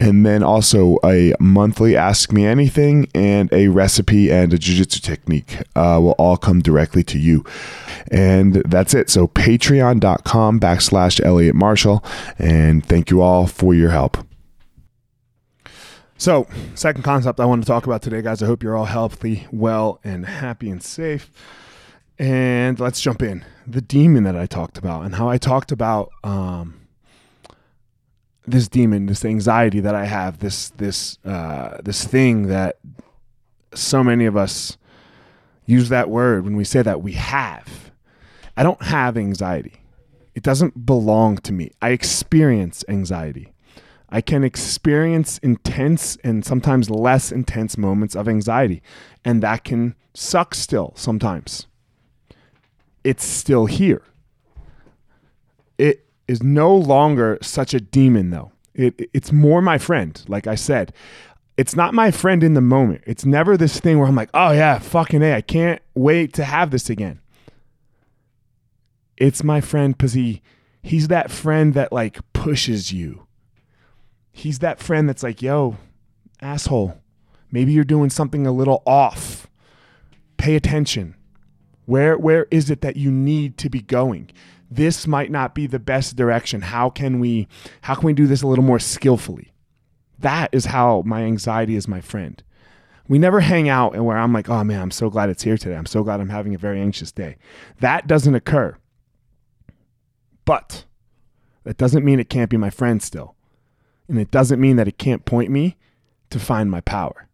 and then also a monthly ask me anything and a recipe and a jiu-jitsu technique uh, will all come directly to you. And that's it. So patreon.com backslash elliot marshall. And thank you all for your help. So second concept i want to talk about today guys. I hope you're all healthy well and happy and safe. And let's jump in. The demon that i talked about and how i talked about um, this demon, this anxiety that I have, this this uh, this thing that so many of us use that word when we say that we have. I don't have anxiety. It doesn't belong to me. I experience anxiety. I can experience intense and sometimes less intense moments of anxiety, and that can suck still sometimes. It's still here. It is no longer such a demon, though. It, it's more my friend, like I said. It's not my friend in the moment. It's never this thing where I'm like, oh yeah, fucking A, I can't wait to have this again. It's my friend because he he's that friend that like pushes you. He's that friend that's like, yo, asshole, maybe you're doing something a little off. Pay attention. Where where is it that you need to be going? this might not be the best direction. How can we how can we do this a little more skillfully? That is how my anxiety is my friend. We never hang out and where I'm like, "Oh man, I'm so glad it's here today. I'm so glad I'm having a very anxious day." That doesn't occur. But that doesn't mean it can't be my friend still. And it doesn't mean that it can't point me to find my power.